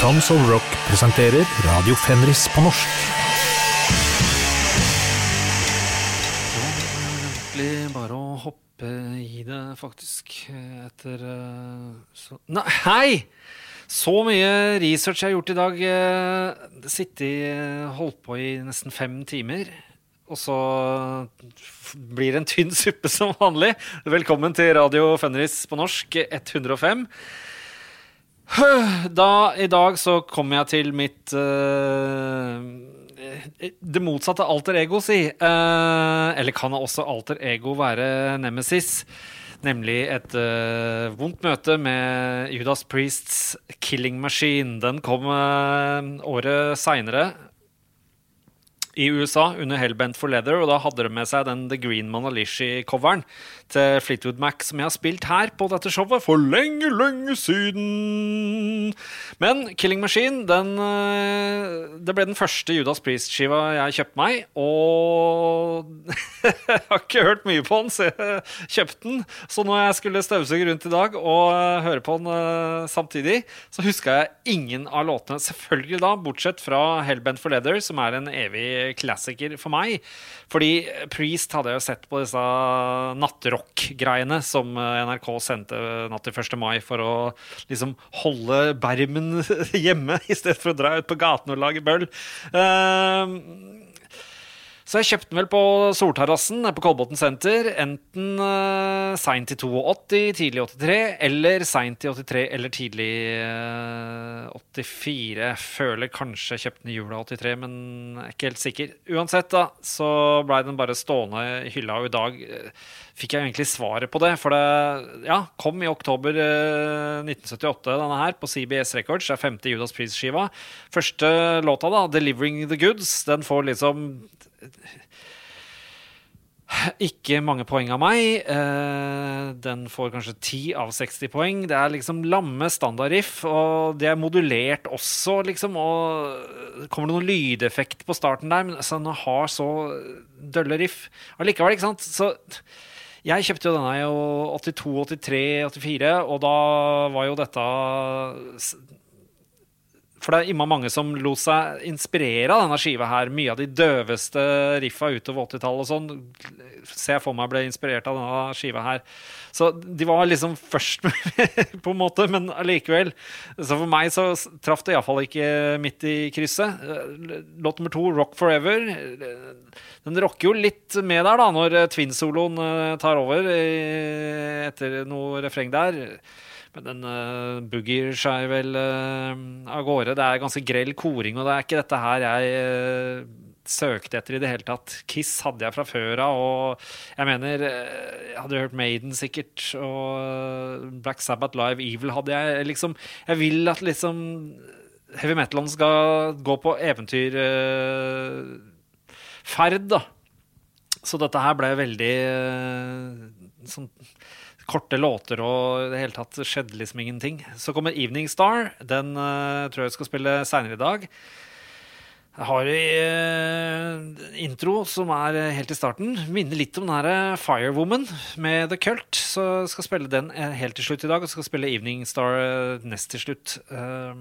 Tons of Rock presenterer Radio Fenris på norsk. Det egentlig bare å hoppe i det, faktisk. Etter eh, så Nei, hei! Så mye research jeg har gjort i dag. eh, Sittet eh, holdt på i nesten fem timer. Og så blir det en tynn suppe som vanlig. Velkommen til Radio Fenris på norsk 105. Da, I dag så kommer jeg til mitt uh, Det motsatte alter ego, si. Uh, eller kan også alter ego være nemesis? Nemlig et uh, vondt møte med Judas Priests 'Killing Machine'. Den kom året seinere i USA under Hellbent for Leather, og da hadde de med seg den The Green Manalishi-coveren til Fleetwood Mac, som jeg har spilt her på dette showet for lenge, lenge siden. Men Killing Machine, den, eh, det ble den første Judas Priest-skiva jeg kjøpte meg, og jeg har ikke hørt mye på den, så jeg kjøpte den. Så når jeg skulle støvsuge rundt i dag og eh, høre på den eh, samtidig, så huska jeg ingen av låtene. Selvfølgelig da, bortsett fra Hellbent for Leather, som er en evig klassiker for meg. Fordi Priest hadde jeg jo sett på disse nattrock-greiene som eh, NRK sendte natt til 1. mai for å liksom holde bermen hjemme i stedet for å dra ut på gaten og lage bøll. Eh, så jeg kjøpte den vel på Solterrassen på Kolbotn senter. Enten uh, seint i 82, tidlig 83, eller seint i 83 eller tidlig uh, 84. Jeg føler kanskje jeg kjøpte den i jula 83, men jeg er ikke helt sikker. Uansett, da, så blei den bare stående i hylla, og i dag uh, fikk jeg egentlig svaret på det. For det ja, kom i oktober eh, 1978, denne her, på CBS Records. Det er femte Judas Priest-skiva. Første låta, da, 'Delivering the Goods', den får liksom ikke mange poeng av meg. Eh, den får kanskje 10 av 60 poeng. Det er liksom lamme standardriff, og det er modulert også, liksom. Og kommer det noen lydeffekt på starten der, men altså, den har så dølle riff allikevel, ikke sant. Så jeg kjøpte jo denne i 82, 83, 84, og da var jo dette for det er imma mange som lot seg inspirere av denne skiva her. Mye av de døveste riffa utover 80-tallet og sånn ser jeg for meg ble inspirert av denne skiva her. Så de var liksom først, på en måte, men allikevel. Så for meg så traff det iallfall ikke midt i krysset. Låt nummer to, 'Rock Forever', den rocker jo litt med der, da, når twin-soloen tar over etter noe refreng der. Men den uh, boogier seg vel uh, av gårde. Det er ganske grell koring, og det er ikke dette her jeg uh, søkte etter i det hele tatt. Kiss hadde jeg fra før av, og jeg mener Jeg hadde hørt Maiden sikkert, og Black Sabbath Live Evil hadde jeg liksom Jeg vil at liksom heavy metalen skal gå på eventyrferd, da. Så dette her ble veldig sånn korte låter og i det hele tatt skjedde liksom ingenting. Så kommer Evening Star. Den uh, tror jeg skal spille seinere i dag. Jeg har en uh, intro som er helt i starten. Minner litt om den her Firewoman med The Cult. Så skal spille den helt til slutt i dag, og skal spille Evening Star nest til slutt. Uh,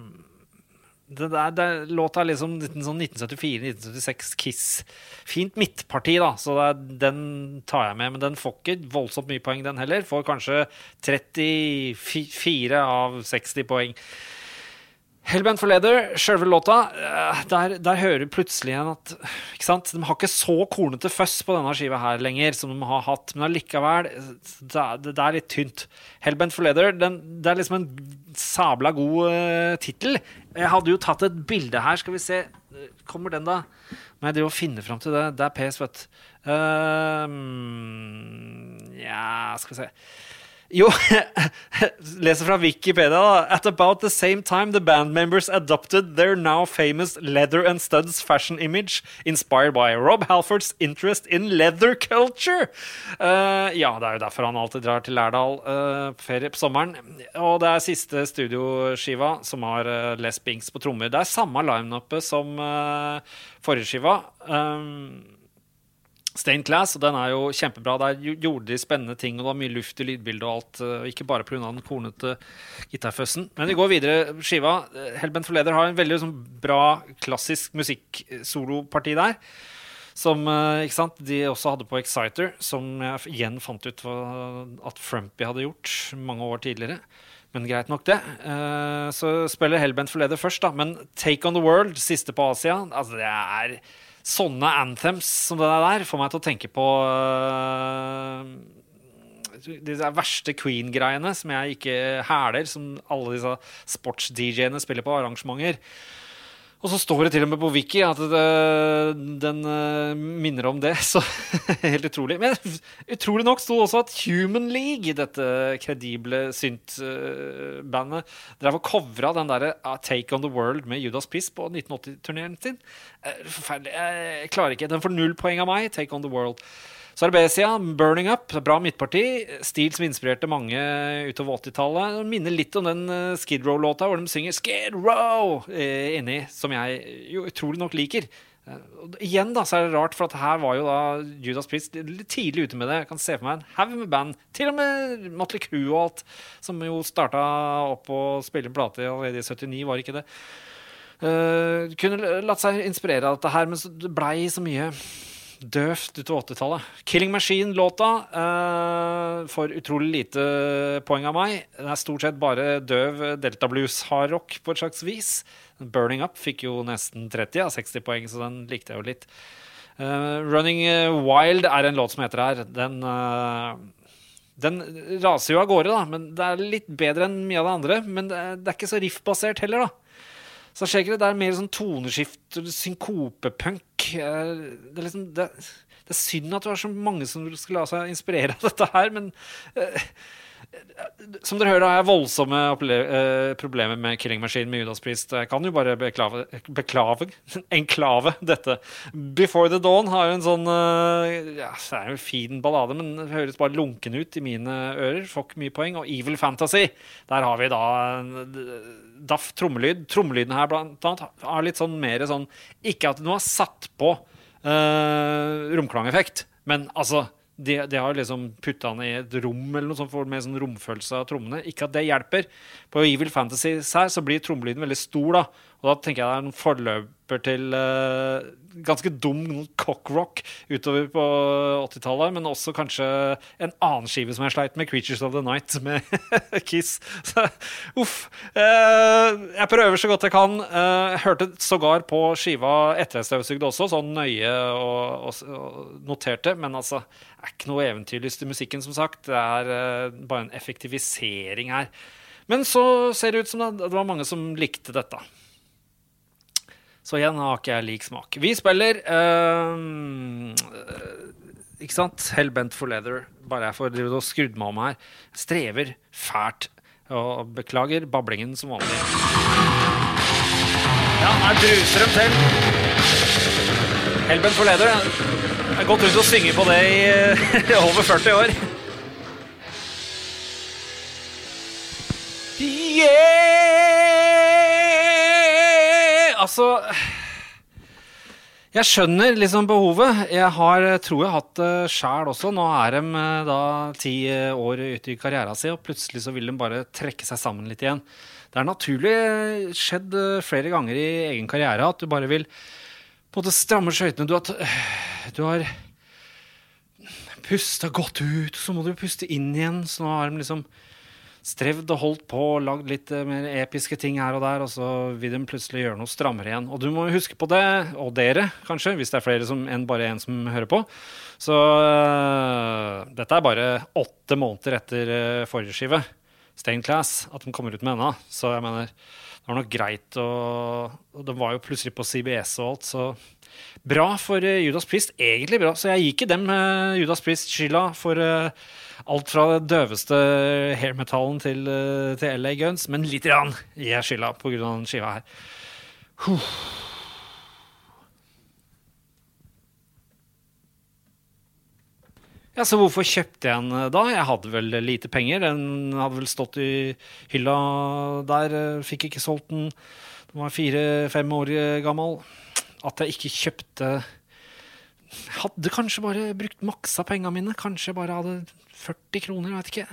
det der, det, låta er liksom sånn 1974-1976 Kiss. Fint midtparti, da, så det, den tar jeg med. Men den får ikke voldsomt mye poeng, den heller. Får kanskje 34 av 60 poeng. Hellbent for Leather, sjølve låta, der, der hører plutselig igjen at ikke sant? De har ikke så kornete føss på denne skiva her lenger som de har hatt, men allikevel, det, det, er litt tynt. Hellbent for Leather, den, det er liksom en sabla god uh, tittel. Jeg hadde jo tatt et bilde her, skal vi se. Kommer den, da? Må jeg drive og finne fram til det. Det er pes, vet du. Uh, ja, skal vi se. Jo, leser fra Wikipedia. da. At about the same time the band members adopted their now famous leather and studs fashion image, inspired by Rob Halfords interest in leather culture. Uh, ja, det er jo derfor han alltid drar til Lærdal uh, ferie på sommeren. Og det er siste studioskiva som har uh, Les Binks på trommer. Det er samme line-upet som forrige skiva. Um, Stained Glass, og den er jo kjempebra. Der gjorde de spennende ting, og det var mye luft i lydbildet og alt. eh, Ikke bare pga. den kornete gitarføssen. Men vi går videre. Skiva Helbent Hellbent for Leder har en veldig sånn, bra, klassisk musikksoloparti der. Som eh, ikke sant, de også hadde på Exciter, som jeg igjen fant ut at Frumpy hadde gjort mange år tidligere. Men greit nok, det. Eh, så spiller Hellbent for Leder først, da. Men Take On The World, siste på Asia, altså det er sånne anthems som det der får meg til å tenke på uh, de verste Queen-greiene som jeg ikke hæler, som alle disse sports-DJ-ene spiller på arrangementer. Og så står det til og med på Wiki at det, den eh, minner om det. Så helt utrolig. Men utrolig nok sto også at Human League, dette kredible synt-bandet, drev og covra den derre uh, Take On The World med Judas Piss på 1980-turneen sin. Eh, Forferdelig. Jeg klarer ikke. Den får null poeng av meg. Take On The World. B-sida, Burning Up. Bra midtparti. Stil som inspirerte mange utover 80-tallet. Minner litt om den eh, Skid Row-låta hvor de synger Skid Row eh, inni, som jeg jo utrolig nok liker. Eh, Igjen da, så er det rart, for her var jo da Judas Priest litt tidlig ute med det. Jeg kan se for meg en haug med band, til og med Motley Crue og alt, som jo starta opp og spille en plate allerede i 79, var ikke det? Uh, kunne latt seg inspirere av dette her, men det blei så mye døvt utover 80-tallet. Killing Machine-låta uh, får utrolig lite poeng av meg. Den er stort sett bare døv delta blues-hardrock på et slags vis. Burning Up fikk jo nesten 30 av 60 poeng, så den likte jeg jo litt. Uh, Running Wild er en låt som heter her. Den uh, den raser jo av gårde, da, men det er litt bedre enn mye av det andre. Men det er, det er ikke så riff-basert heller, da. Så skjer ikke det, det er mer sånn toneskift, synkopepunk. eh, Det er liksom det, det er synd at du har så mange som skulle la seg inspirere av dette her, men eh, som dere hører, har jeg voldsomme eh, problemer med Killing Machine med Judas. Jeg kan jo bare beklave, beklave enklave dette. Before the Dawn har jo en sånn eh, ja, Det er jo en fin ballade, men det høres bare lunken ut i mine ører. Får ikke mye poeng. Og Evil Fantasy, der har vi da eh, daff trommelyd. Trommelyden her blant annet har litt sånn mer sånn Ikke at noe har satt på uh, romklangeffekt, men altså de, de har liksom putta han i et rom eller noe sånt for mer sånn romfølelse av trommene. Ikke at det hjelper. På Evil Fantasy så blir trommelyden veldig stor, da. Og da tenker jeg det er en forløper til uh, ganske dum cockrock utover på 80-tallet, men også kanskje en annen skive som jeg sleit med, 'Creatures of the Night' med Kiss. Så, uff. Uh, jeg prøver så godt jeg kan. Uh, hørte sågar på skiva etter jeg støvsugde også, sånn nøye og, og, og noterte, men altså det er ikke noe eventyrlyst i musikken, som sagt. Det er bare en effektivisering her. Men så ser det ut som det, det var mange som likte dette. Så igjen har ikke jeg lik smak. Vi spiller uh, Ikke sant? Hellbent for leather. Bare jeg får skrudd meg om her. Strever fælt. Og beklager bablingen som vanlig. Ja, her bruser de til. Hellbent for leather. Jeg har gått rundt og synget på det i eh, over 40 år. Yeah! Altså Jeg skjønner liksom behovet. Jeg har, tror jeg hatt det sjæl også. Nå er de eh, da ti eh, år ute i karrieren sin, og plutselig så vil de bare trekke seg sammen litt igjen. Det er naturlig skjedd eh, flere ganger i egen karriere at du bare vil på en måte stramme skøytene. Du, du har pusta godt ut, så må du puste inn igjen. Så nå har de liksom strevd og holdt på og lagd litt eh, mer episke ting her og der, og så vil de plutselig gjøre noe strammere igjen. Og du må huske på det, og dere kanskje, hvis det er flere som, enn bare én som hører på. Så uh, dette er bare åtte måneder etter uh, forrige skive, Stained Class, at de kommer ut med ennå. Så jeg mener, det var nok greit å de var jo plutselig på CBS og alt, så Bra for eh, Judas Priest. Egentlig bra. Så jeg gir ikke dem eh, Judas Priest skylda for eh, alt fra det døveste hair metallen til, til LA Guns, men lite grann gir jeg skylda på grunn av den skiva her. Huh. Ja, Så hvorfor kjøpte jeg den da? Jeg hadde vel lite penger. Den hadde vel stått i hylla der. Fikk ikke solgt den. Den var fire-fem år gammel. At jeg ikke kjøpte hadde kanskje bare brukt maks av pengene mine. Kanskje jeg bare hadde 40 kroner, jeg vet ikke.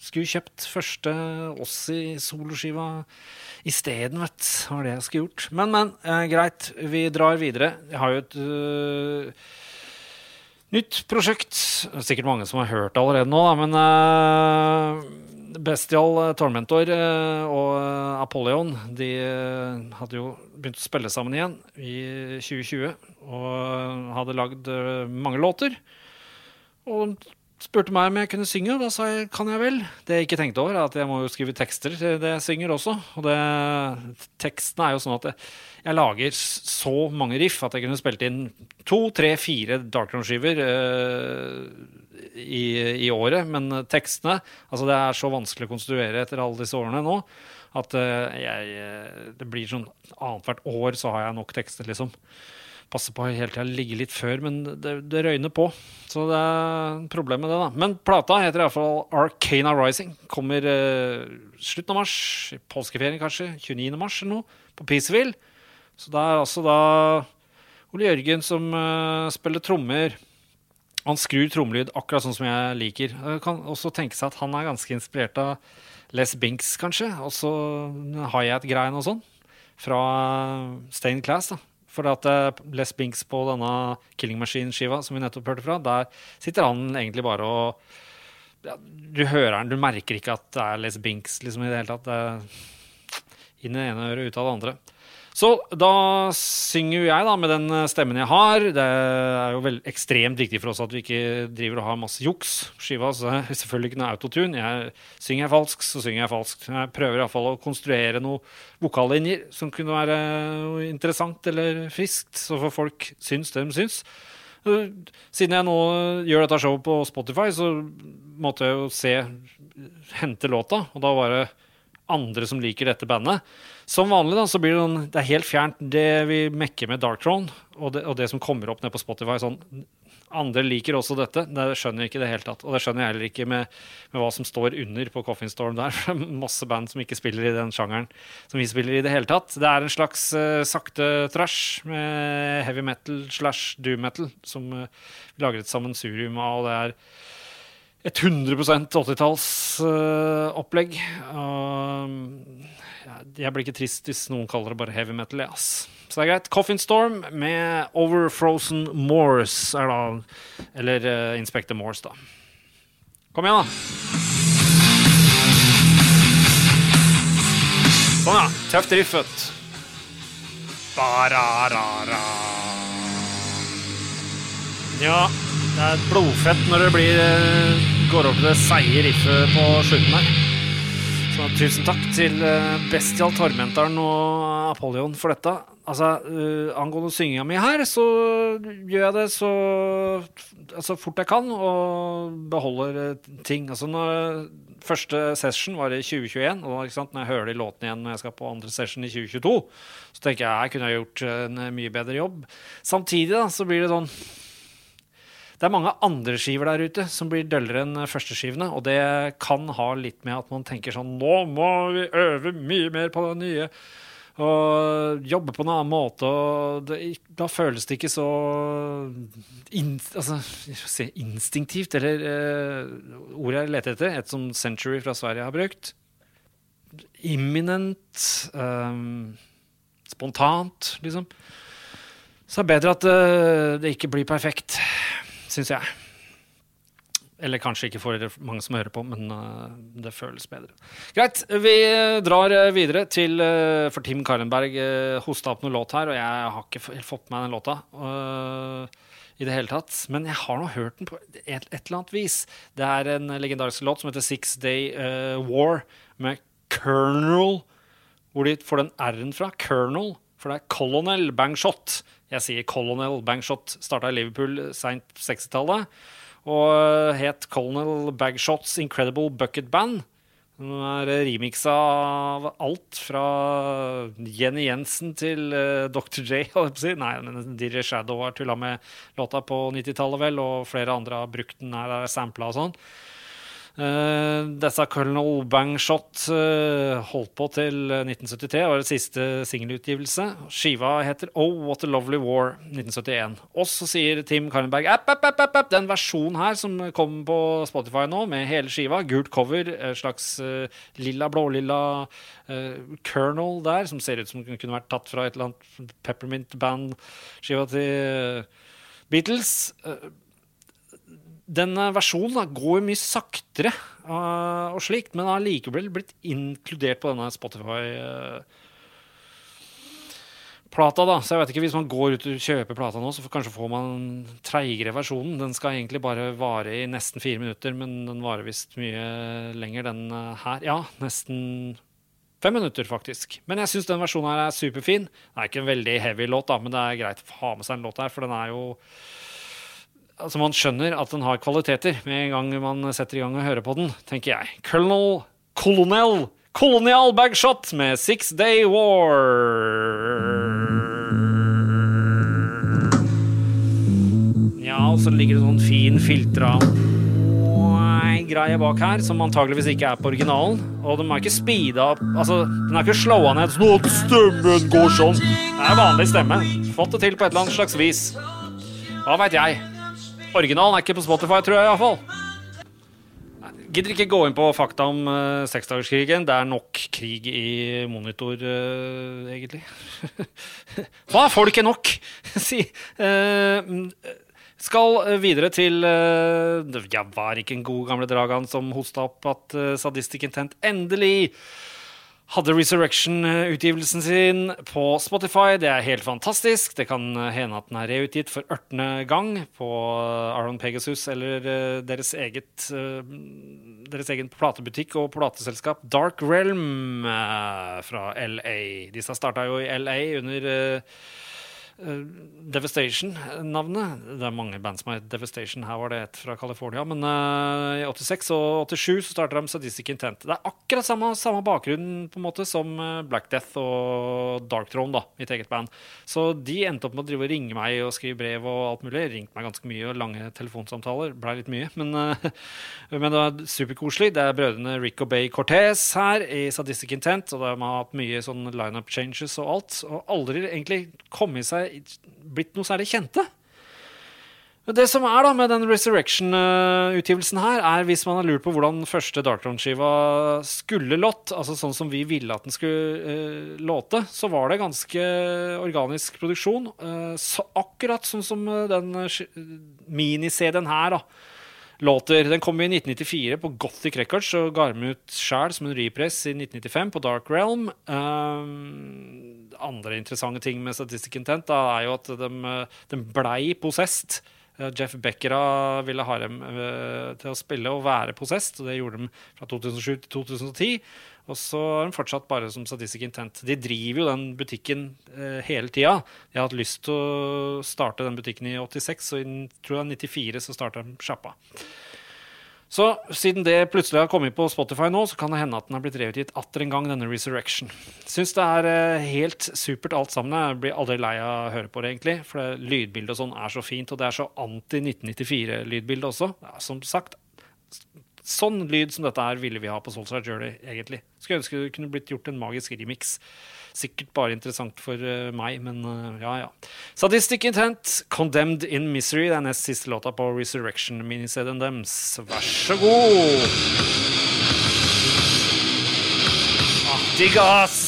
Skulle kjøpt første Ossi soloskiva isteden, vet du. Var det jeg skulle gjort. Men, men. Eh, greit, vi drar videre. Jeg har jo et øh, nytt prosjekt. Det er Sikkert mange som har hørt det allerede nå, da, men øh, Bestial Tormentor øh, og Apollyon de hadde jo begynt å spille sammen igjen i 2020 og hadde lagd mange låter. Og spurte meg om jeg kunne synge, og da sa jeg kan jeg vel. Det jeg ikke tenkte over, er at jeg må jo skrive tekster til det jeg synger også. Og det, teksten er jo sånn at jeg, jeg lager så mange riff at jeg kunne spilt inn to, tre, fire Darkroom-skiver eh, i, i året. Men tekstene Altså, det er så vanskelig å konstruere etter alle disse årene nå at eh, jeg, eh, det blir sånn annethvert år så har jeg nok tekster, liksom passe på hele tida ligge litt før, men det, det røyner på. Så det er problemet problem med det, da. Men plata heter iallfall Arcana Rising. Kommer eh, slutten av mars. I påskeferien, kanskje. 29. mars eller noe. På Peaceville. Så det er altså da Ole Jørgen som eh, spiller trommer. Han skrur trommelyd akkurat sånn som jeg liker. Jeg kan også tenke seg at han er ganske inspirert av Les Binks, kanskje. Og så hi-hat-greien og sånn. Fra Stained Class, da. For at eh, Les Binks på denne Killing Machine-skiva som vi nettopp hørte fra, der sitter han egentlig bare og ja, Du hører han, du merker ikke at det er Les Binks liksom, i det hele tatt. Det inn i det ene øret, ut av det andre. Så da synger jo jeg da med den stemmen jeg har. Det er jo vel ekstremt viktig for oss at vi ikke driver og har masse juks. Skiva så er selvfølgelig ikke noe autotune. Jeg Synger jeg falskt, så synger jeg falskt. Jeg prøver iallfall å konstruere noen vokallinjer som kunne være interessant eller friskt, så får folk syns det de syns. Siden jeg nå gjør dette showet på Spotify, så måtte jeg jo se hente låta, og da var det andre som liker dette bandet. Som vanlig da, så blir det, noen, det er helt fjernt det vi mekker med Dark Throne, og det, og det som kommer opp ned på Spotify. sånn, Andre liker også dette. Det skjønner jeg ikke i det hele tatt. Og det skjønner jeg heller ikke med, med hva som står under på Coffin Storm der. For det er masse band som ikke spiller i den sjangeren som vi spiller i det hele tatt. Det er en slags uh, sakte trash med heavy metal slash doom metal som uh, vi lager et sammensurium av. og det er et 100 80-tallsopplegg. Uh, jeg blir ikke trist hvis noen kaller det bare heavy metal. Yes. Så det er greit. Coffin Storm med Overfrozen Moors, er da Eller uh, Inspector Moors, da. Kom igjen, da. Sånn, ja. Tøft riff, vet du. Ja, det er blodfett når det blir, eh, går over til det seige riffet på slutten her. Så tusen takk til eh, Bestial Tormentaren og Apollyon for dette. Altså, uh, Angående synginga mi her, så gjør jeg det så altså, fort jeg kan, og beholder ting. Altså, når, første session var i 2021, og sant, når jeg hører de låtene igjen når jeg skal på andre session i 2022, så tenker jeg jeg kunne gjort en mye bedre jobb. Samtidig da, så blir det sånn det er mange andre skiver der ute som blir døllere enn førsteskivene, og det kan ha litt med at man tenker sånn Nå må vi øve mye mer på det nye. Og jobbe på en annen måte. Og det, da føles det ikke så in, altså, si, instinktivt, eller eh, ordet jeg leter etter, et som Century fra Sverige har brukt. Imminent. Um, spontant, liksom. Så det er bedre at uh, det ikke blir perfekt syns jeg. Eller kanskje ikke for mange som hører på, men uh, det føles bedre. Greit, vi drar eh, videre til uh, For Tim Karlenberg uh, hosta opp noen låt her, og jeg har ikke helt fått med meg den låta. i det hele tatt. Men jeg har nå hørt den på et, et, eller annet vis. Det er en legendarisk låt som heter Six Day War med Colonel. Hvor de får den R-en fra. Colonel. For det er Colonel Bangshot. Jeg sier Colonel Bangshot starta i Liverpool seint 60-tallet. Og het Colonel Bagshots Incredible Bucket Band. Den er remiksa av alt fra Jenny Jensen til uh, Dr. J. Si. Nei, men DJ Shadow har tulla med låta på 90-tallet, vel, og flere andre har brukt den her, sampla og sånn. Uh, disse Colonel Bangshot uh, holdt på til 1973, det var det siste singelutgivelse. Skiva heter Oh What a Lovely War 1971. Og så sier Tim Karlenberg app, app, app, app, app, den versjonen her som kom på Spotify nå, med hele skiva, gult cover, slags lilla, blålilla Colonel der, som ser ut som kunne vært tatt fra et eller annet Peppermint Band-skiva til Beatles den versjonen da, går mye saktere uh, og slikt, men har likevel blitt inkludert på denne Spotify-plata. da, Så jeg vet ikke, hvis man går ut og kjøper plata nå, så kanskje får man treigere versjonen. Den skal egentlig bare vare i nesten fire minutter, men den varer visst mye lenger, den uh, her. Ja, nesten fem minutter, faktisk. Men jeg syns den versjonen her er superfin. Det er ikke en veldig heavy låt, da, men det er greit å ha med seg en låt her, for den er jo altså Man skjønner at den har kvaliteter med en gang man setter i gang og hører på den, tenker jeg. Colonel Colonel Colonial Bagshot med Six Day War. Ja, og så ligger det sånn fin filtra greie bak her, som antageligvis ikke er på originalen. Og de er ikke speeda opp Altså, den er ikke slowa ned sånn at stemmen går sånn. Det er vanlig stemme. Fått det til på et eller annet slags vis. Hva veit jeg. Originalen er ikke på Spotify, tror jeg iallfall. Gidder ikke gå inn på fakta om uh, seksdagerskrigen. Det er nok krig i monitor, uh, egentlig. Hva Folk er nok? si. Uh, skal videre til uh, Ja, var ikke en god gamle Dragan som hosta opp at uh, Sadistic Intent endelig hadde Resurrection-utgivelsen sin på Spotify. Det er helt fantastisk. Det kan hende at den er reutgitt for 18. gang på Aron Pegasus eller eh, deres, eget, eh, deres egen platebutikk og plateselskap Dark Realm eh, fra LA. Disse starta jo i LA under Devastation-navnet. Det er mange band som har Devastation. Her var det et fra California. Men uh, i 86 og 87 så starter de Sadistic Intent. Det er akkurat samme, samme bakgrunn på en måte som uh, Black Death og Dark Throne, da, mitt eget band. Så de endte opp med å drive og ringe meg og skrive brev og alt mulig. Ringte meg ganske mye, og lange telefonsamtaler. Blei litt mye, men, men det var superkoselig. Det er brødrene Rick og Bay Cortez her i Sadistic Intent, og de har hatt mye sånn lineup changes og alt. Og aldri egentlig kommet seg blitt noe særlig kjente. Det som er da med den Resurrection-utgivelsen her, er hvis man har lurt på hvordan første Darkthrone-skiva skulle lått, altså sånn som vi ville at den skulle uh, låte, så var det ganske organisk produksjon. Uh, akkurat sånn som den mini-CD-en her, da låter. Den kom i 1994 på Gothic Records og ga dem ut sjæl som en repress i 1995 på Dark Realm. Um, andre interessante ting med Statistic Intent da, er jo at de, de blei possessed. Eh, Jeff Beckera ville ha dem uh, til å spille og være possessed, og det gjorde de fra 2007 til 2010. Og så er de fortsatt bare som Sadistic Intent. De driver jo den butikken eh, hele tida. De har hatt lyst til å starte den butikken i 86, og i tror jeg 94 så starta de sjappa. Så siden det plutselig har kommet på Spotify nå, så kan det hende at den har blitt reutgitt atter en gang, denne Resurrection. Syns det er eh, helt supert alt sammen. Jeg blir aldri lei av å høre på det, egentlig. For lydbildet og sånn er så fint, og det er så anti-1994-lydbilde også. Ja, som sagt, Sånn lyd som dette her ville vi ha på Soulside Journey, egentlig. Skulle ønske det kunne blitt gjort en magisk remix. Sikkert bare interessant for uh, meg, men uh, ja, ja. Sadistic Intent, Condemned in Misery. Det er nest siste låta på Resurrection-miniserien deres. Vær så god! Ah, digg, ass!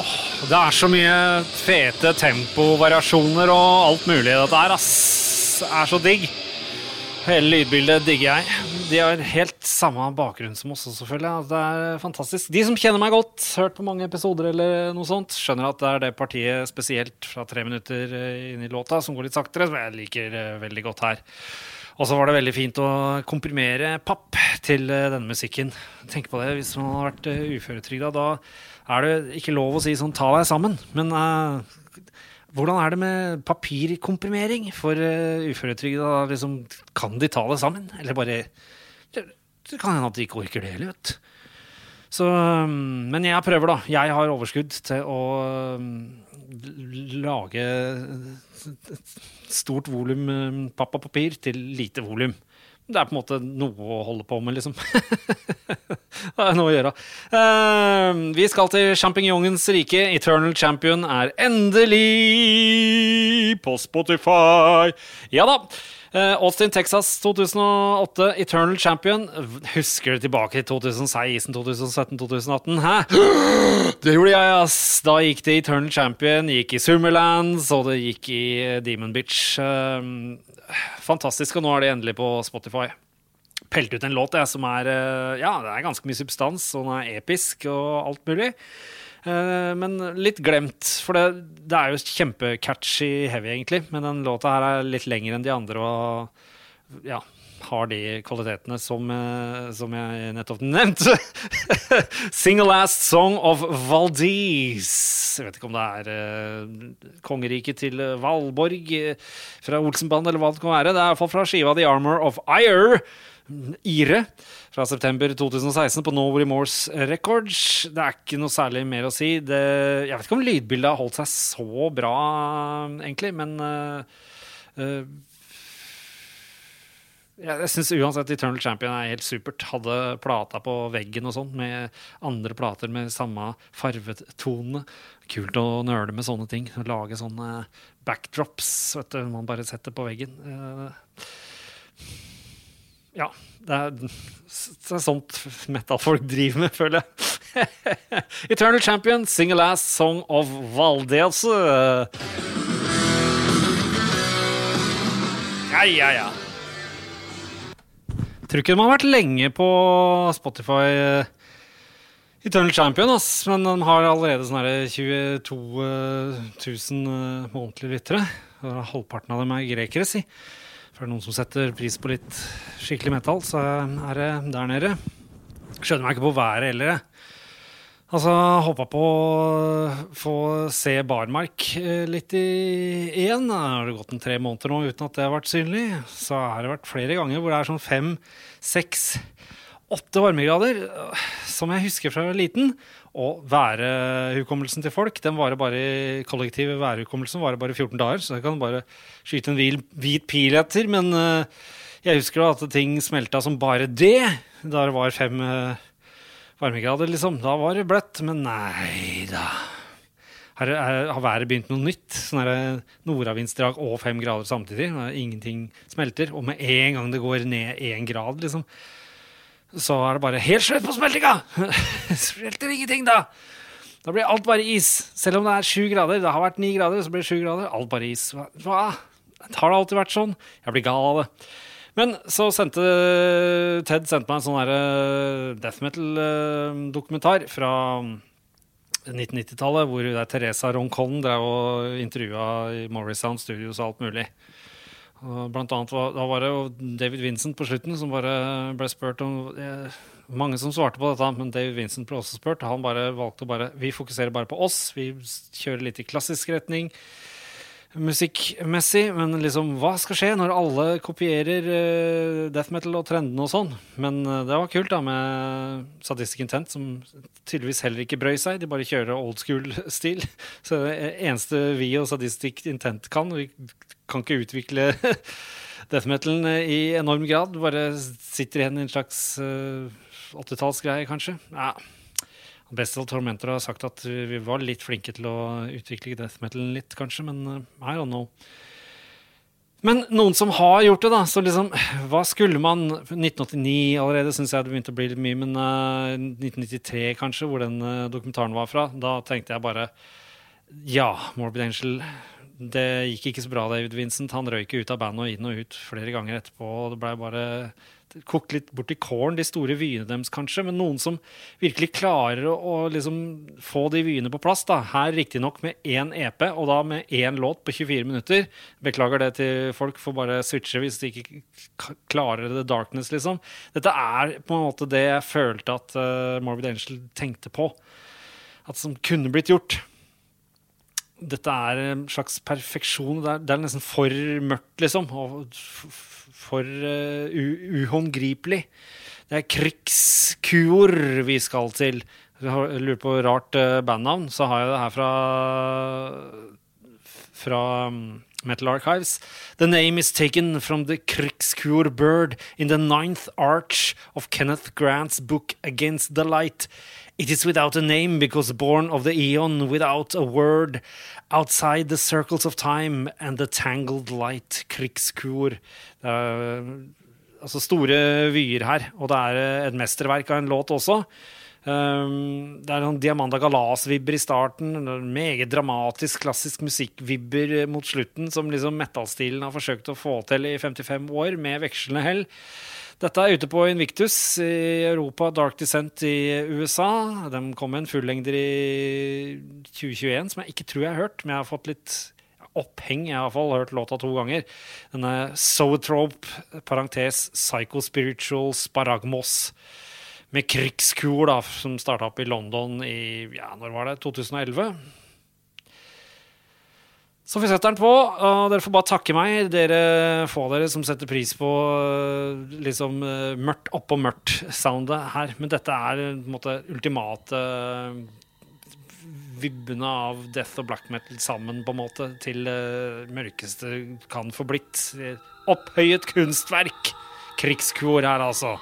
Oh, det er så mye fete tempovariasjoner og alt mulig i dette her, ass. Det er så digg. Hele lydbildet digger jeg. De har helt samme bakgrunn som oss selvfølgelig. Altså, det er fantastisk. De som kjenner meg godt, hørt på mange episoder eller noe sånt, skjønner at det er det partiet spesielt fra tre minutter eh, inn i låta som går litt saktere, som jeg liker eh, veldig godt her. Og så var det veldig fint å komprimere papp til eh, denne musikken. Tenk på det, hvis man har vært uføretrygda, da er det ikke lov å si sånn 'ta deg sammen', men uh, hvordan er det med papirkomprimering for uh, uføretrygda? Liksom, kan de ta det sammen? Eller bare Det, det kan hende at de ikke orker det heller, vet Så, um, men jeg prøver, da. Jeg har overskudd til å um, lage et stort volum um, pappapapir til lite volum. Det er på en måte noe å holde på med, liksom. det er noe å gjøre. Uh, vi skal til sjampinjongens rike. Eternal Champion er endelig på Spotify. Ja da. Uh, Austin, Texas 2008, Eternal Champion. Husker du tilbake til 2016, 2017, 2018? Hæ? Det gjorde jeg, ass. Da gikk det Eternal Champion, gikk i Summerlands, og det gikk i eh, Demon Bitch. Eh, fantastisk, og nå er det endelig på Spotify. Pelt ut en låt jeg, som er eh, Ja, det er ganske mye substans, og den er episk og alt mulig. Eh, Men litt glemt, for det, det er jo kjempecatchy heavy, egentlig. Men den låta her er litt lengre enn de andre og ja, har de kvalitetene som, eh, som jeg nettopp nevnte. Single Last Song of Valdis. Jeg vet ikke om det er eh, kongeriket til Valborg eh, fra Olsenband, eller hva det kan være. Det er iallfall fra skiva The Armor of Ire. Ire fra september 2016 på No Remorse Records. Det er ikke noe særlig mer å si. Det, jeg vet ikke om lydbildet har holdt seg så bra, egentlig, men uh, eh, jeg, syns uansett Eternal Champion er helt supert. Hadde plata på veggen og sånn, med andre plater med samme farvetone. Kult å nøle med sånne ting. Lage sånne backdrops vet du, man bare setter på veggen. Eh, ja. Det er, det er sånt metal-folk driver med, føler jeg. Eternal Champion, Single Last Song of Valdez. Ja, ja, ja. Tror ikke de har vært lenge på Spotify. eh, Eternal Champion, ass. Men de har allerede sånn 22 000 eh, månedlige lyttere. Halvparten av dem er grekere, si. For det er noen som setter pris på litt skikkelig metall, så er det der nede. Skjønner meg ikke på været heller, jeg. Altså, håpa på å få se Barmark eh, litt igjen. Det har gått en tre måneder nå uten at det har vært synlig. Så har det vært flere ganger hvor det er sånn fem, seks, åtte varmegrader, øh, som jeg husker fra liten. Og værehukommelsen til folk, den varer bare kollektive værehukommelsen varer bare 14 dager, så jeg kan bare skyte en hvit pil etter. Men øh, jeg husker da at ting smelta som bare det, da det var fem øh, varmegrader, liksom. Da var det bløtt, men nei da. Her er, har været begynt noe nytt. Sånn her Nordavindsdrag og fem grader samtidig. Ingenting smelter. Og med en gang det går ned én grad, liksom, så er det bare helt slutt på smeltinga! Smelter ingenting, da! Da blir alt bare is. Selv om det er sju grader. Det har vært ni grader, så blir det sju grader. Alt bare is. Hva? Har det alltid vært sånn? Jeg blir gal av det. Men så sendte Ted sendte meg en sånn her, eh, death metal-dokumentar fra 1990-tallet, hvor det er Teresa Roncollen drev og intervjua i Morrisound Studios og alt mulig. Blant annet var, da var det jo David Vincent på slutten som bare ble spurt om eh, Mange som svarte på dette, men David Vincent ble også spurt. Han bare valgte å bare Vi fokuserer bare på oss. Vi kjører litt i klassisk retning musikkmessig, men liksom, hva skal skje når alle kopierer uh, death metal og trendene og sånn? Men uh, det var kult da med Sadistic Intent, som tydeligvis heller ikke brøy seg. De bare kjører old school-stil. Så det eneste vi og Sadistic Intent kan, vi kan ikke utvikle death metalen i enorm grad. Bare sitter igjen i en slags uh, 80-tallsgreie, kanskje. Ja. Bestial Tormentor har sagt at vi var litt flinke til å utvikle death metal litt, kanskje, men uh, I don't know. Men noen som har gjort det, da. Så liksom, hva skulle man 1989 allerede, syns jeg det begynte å bli litt mye, men uh, 1993 kanskje, hvor den uh, dokumentaren var fra, da tenkte jeg bare ja, Morbid Angel. Det gikk ikke så bra, David Vincent. Han røyk ut av bandet og inn og ut flere ganger etterpå. og Det ble bare det kokte litt bort i kålen, de store vyene deres, kanskje. Men noen som virkelig klarer å, å liksom få de vyene på plass. da. Her riktignok med én EP, og da med én låt på 24 minutter. Beklager det til folk, får bare switche hvis de ikke klarer The Darkness, liksom. Dette er på en måte det jeg følte at uh, Morbid Angel tenkte på. At som kunne blitt gjort dette er en slags perfeksjon. Det er, det er nesten for mørkt, liksom. Og for uh, uhåndgripelig. Det er Krigskur vi skal til. Jeg lurer på rart uh, bandnavn, så har jeg det her fra fra um, Metal Archives. The name is taken from the Krigskur bird in the ninth arch of Kenneth Grant's book Against the Light. It is without a name because born of the eon, without a word, outside the circles of time and the tangled light. Krigskur. Er altså store vyer her, og det er eh, et mesterverk av en låt også. Um, det er noen Diamanda Galas-vibber i starten. Meget dramatisk, klassisk musikk-vibber mot slutten, som liksom metallstilen har forsøkt å få til i 55 år, med vekslende hell. Dette er ute på Invictus i Europa, Dark Descent i USA. De kom med en fullengder i 2021 som jeg ikke tror jeg har hørt, men jeg har fått litt oppheng. Jeg har iallfall hørt låta to ganger. Denne Zoetrope, parentes Psycho-Spiritual Sparagmos med krigskur, da, som starta opp i London i ja, når var det? 2011. Så vi setter den på, og dere får bare takke meg, dere få dere som setter pris på øh, liksom øh, mørkt oppå mørkt-soundet her. Men dette er øh, på en måte ultimate vibbene av death og black metal sammen, på en måte, til uh, mørkeste kan få blitt. Opphøyet kunstverk. Krigskor her, altså.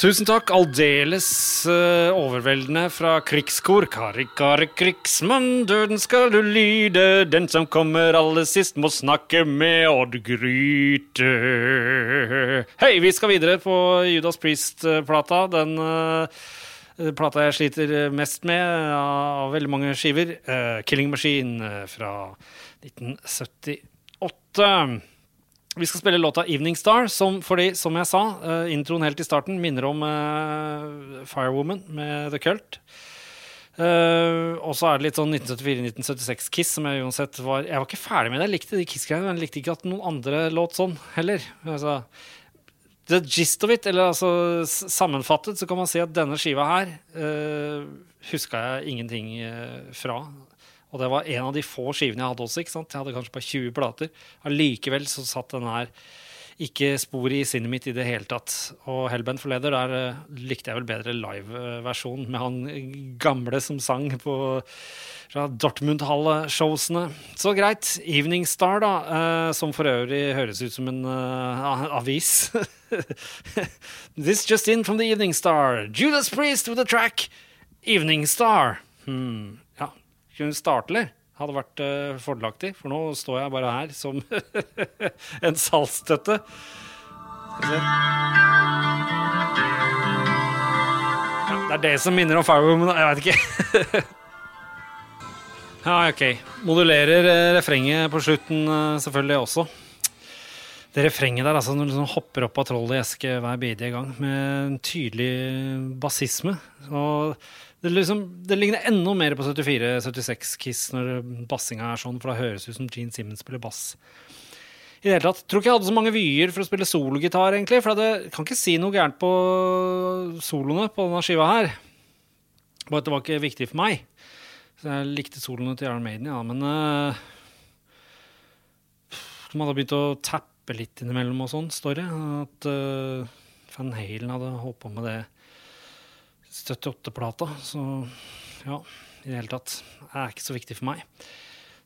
Tusen takk, aldeles uh, overveldende fra krigskor. Kari, kari, krigsmann, døden skal du lyde. Den som kommer aller sist, må snakke med Odd Gryte. Hei, vi skal videre på Judas Priest-plata. Den uh, plata jeg sliter mest med av veldig mange skiver. Uh, Killing Machine eh, fra 1978. Vi skal spille låta 'Evening Star', som fordi, som jeg sa, uh, introen helt i starten minner om uh, 'Firewoman' med The Cult. Uh, og så er det litt sånn 1974-1976-Kiss, som jeg uansett var Jeg var ikke ferdig med det. Jeg likte de Kiss-greiene, men jeg likte ikke at noen andre låt sånn heller. Altså, the gist of it, eller altså sammenfattet, så kan man si at denne skiva her uh, huska jeg ingenting fra. Og det var en av de få skivene jeg hadde også. ikke sant? Jeg hadde kanskje bare 20 plater. Allikevel så satt den her ikke spor i sinnet mitt i det hele tatt. Og Hellbent for Leather, der eh, likte jeg vel bedre liveversjonen med han gamle som sang på fra Dortmund-Halle-showsene. Så greit. Evening Star, da, eh, som for øvrig høres ut som en eh, avis. This just in from the Evening Star. Judas Priest with a track. Evening Star. Hmm. Kunne starte, eller? Hadde vært uh, fordelaktig, for nå står jeg bare her som en salgsstøtte. Ja, det er det som minner om Firewoman. Jeg veit ikke. ja, OK. Modulerer eh, refrenget på slutten eh, selvfølgelig også. Det refrenget der, altså når du liksom hopper opp av trollet i eske hver bidige gang, med en tydelig bassisme. Og det, liksom, det ligner enda mer på 74-76 Kiss når bassinga er sånn, for da høres det ut som Gene Simmons spiller bass. I det hele tatt, Tror ikke jeg hadde så mange vyer for å spille sologitar, egentlig. For jeg kan ikke si noe gærent på soloene på denne skiva her. Bare at det var ikke viktig for meg. Så jeg likte soloene til Iron Maiden, ja, men uh, De hadde begynt å tappe litt innimellom og sånn, står det. At uh, Van Halen hadde holdt på med det 78-plata. Så ja, i det hele tatt. Det er ikke så viktig for meg.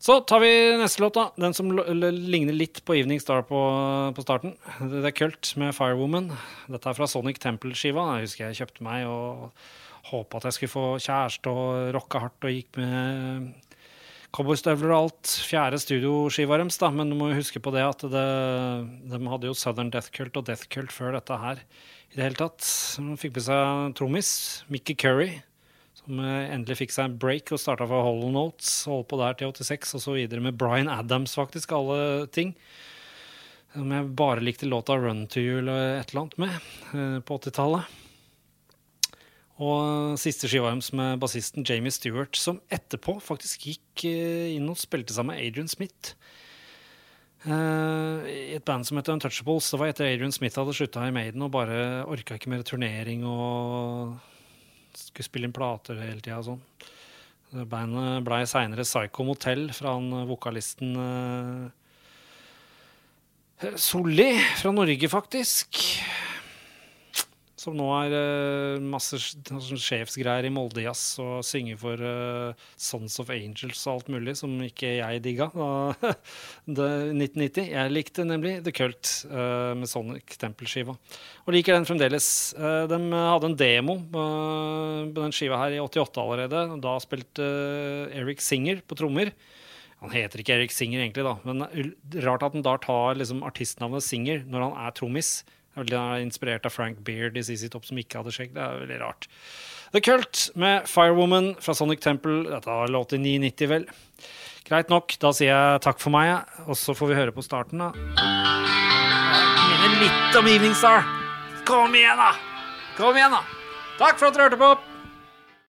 Så tar vi neste låt, da. Den som ligner litt på Evening Star på, på starten. Det er Kult med Firewoman. Dette er fra Sonic Temple-skiva. Jeg husker jeg kjøpte meg og håpa at jeg skulle få kjæreste og rocka hardt og gikk med cowboystøvler og alt. Fjerde studioskiva deres, da. Men du må jo huske på det at det, de hadde jo Southern Death Cult og Death Cult før dette her i det hele tatt. De fikk med seg trommis, Mickey Curry, som eh, endelig fikk seg en break og starta for Hollow Notes. Holdt på der til 86, og så videre med Bryan Adams, faktisk, alle ting. Som jeg bare likte låta 'Run to You' eller et eller annet med eh, på 80-tallet. Og siste skiva deres med bassisten Jamie Stewart, som etterpå faktisk gikk eh, inn og spilte sammen med Adrian Smith. Eh, I et band som heter Untouchables. Det var etter Adrian Smith hadde slutta i Maiden og bare orka ikke mer turnering og skulle spille inn plater hele tida og sånn. Bandet blei seinere Psycho Motel fra han vokalisten uh, Solli fra Norge, faktisk. Som nå er uh, masse sånn sjefsgreier i Moldejazz og synger for uh, Sons of Angels og alt mulig, som ikke jeg digga da 1990. Jeg likte nemlig The Cult uh, med Sonic Temple-skiva. Og liker den fremdeles. de hadde en demo på den skiva her i 88 allerede. Da spilte Eric Singer på trommer. Han heter ikke Eric Singer, egentlig, da, men rart at han da tar liksom, artistnavnet Singer når han er trommis. Veldig inspirert av Frank Beard i CC Top, som ikke hadde skjegg. Det er veldig rart. The Cult med Firewoman fra Sonic Temple. Dette var låt i 990, vel. Greit nok. Da sier jeg takk for meg, og så får vi høre på starten, da. Jeg minner litt om Evening Star. Kom igjen, da! Kom igjen, da! Takk for at du hørte på!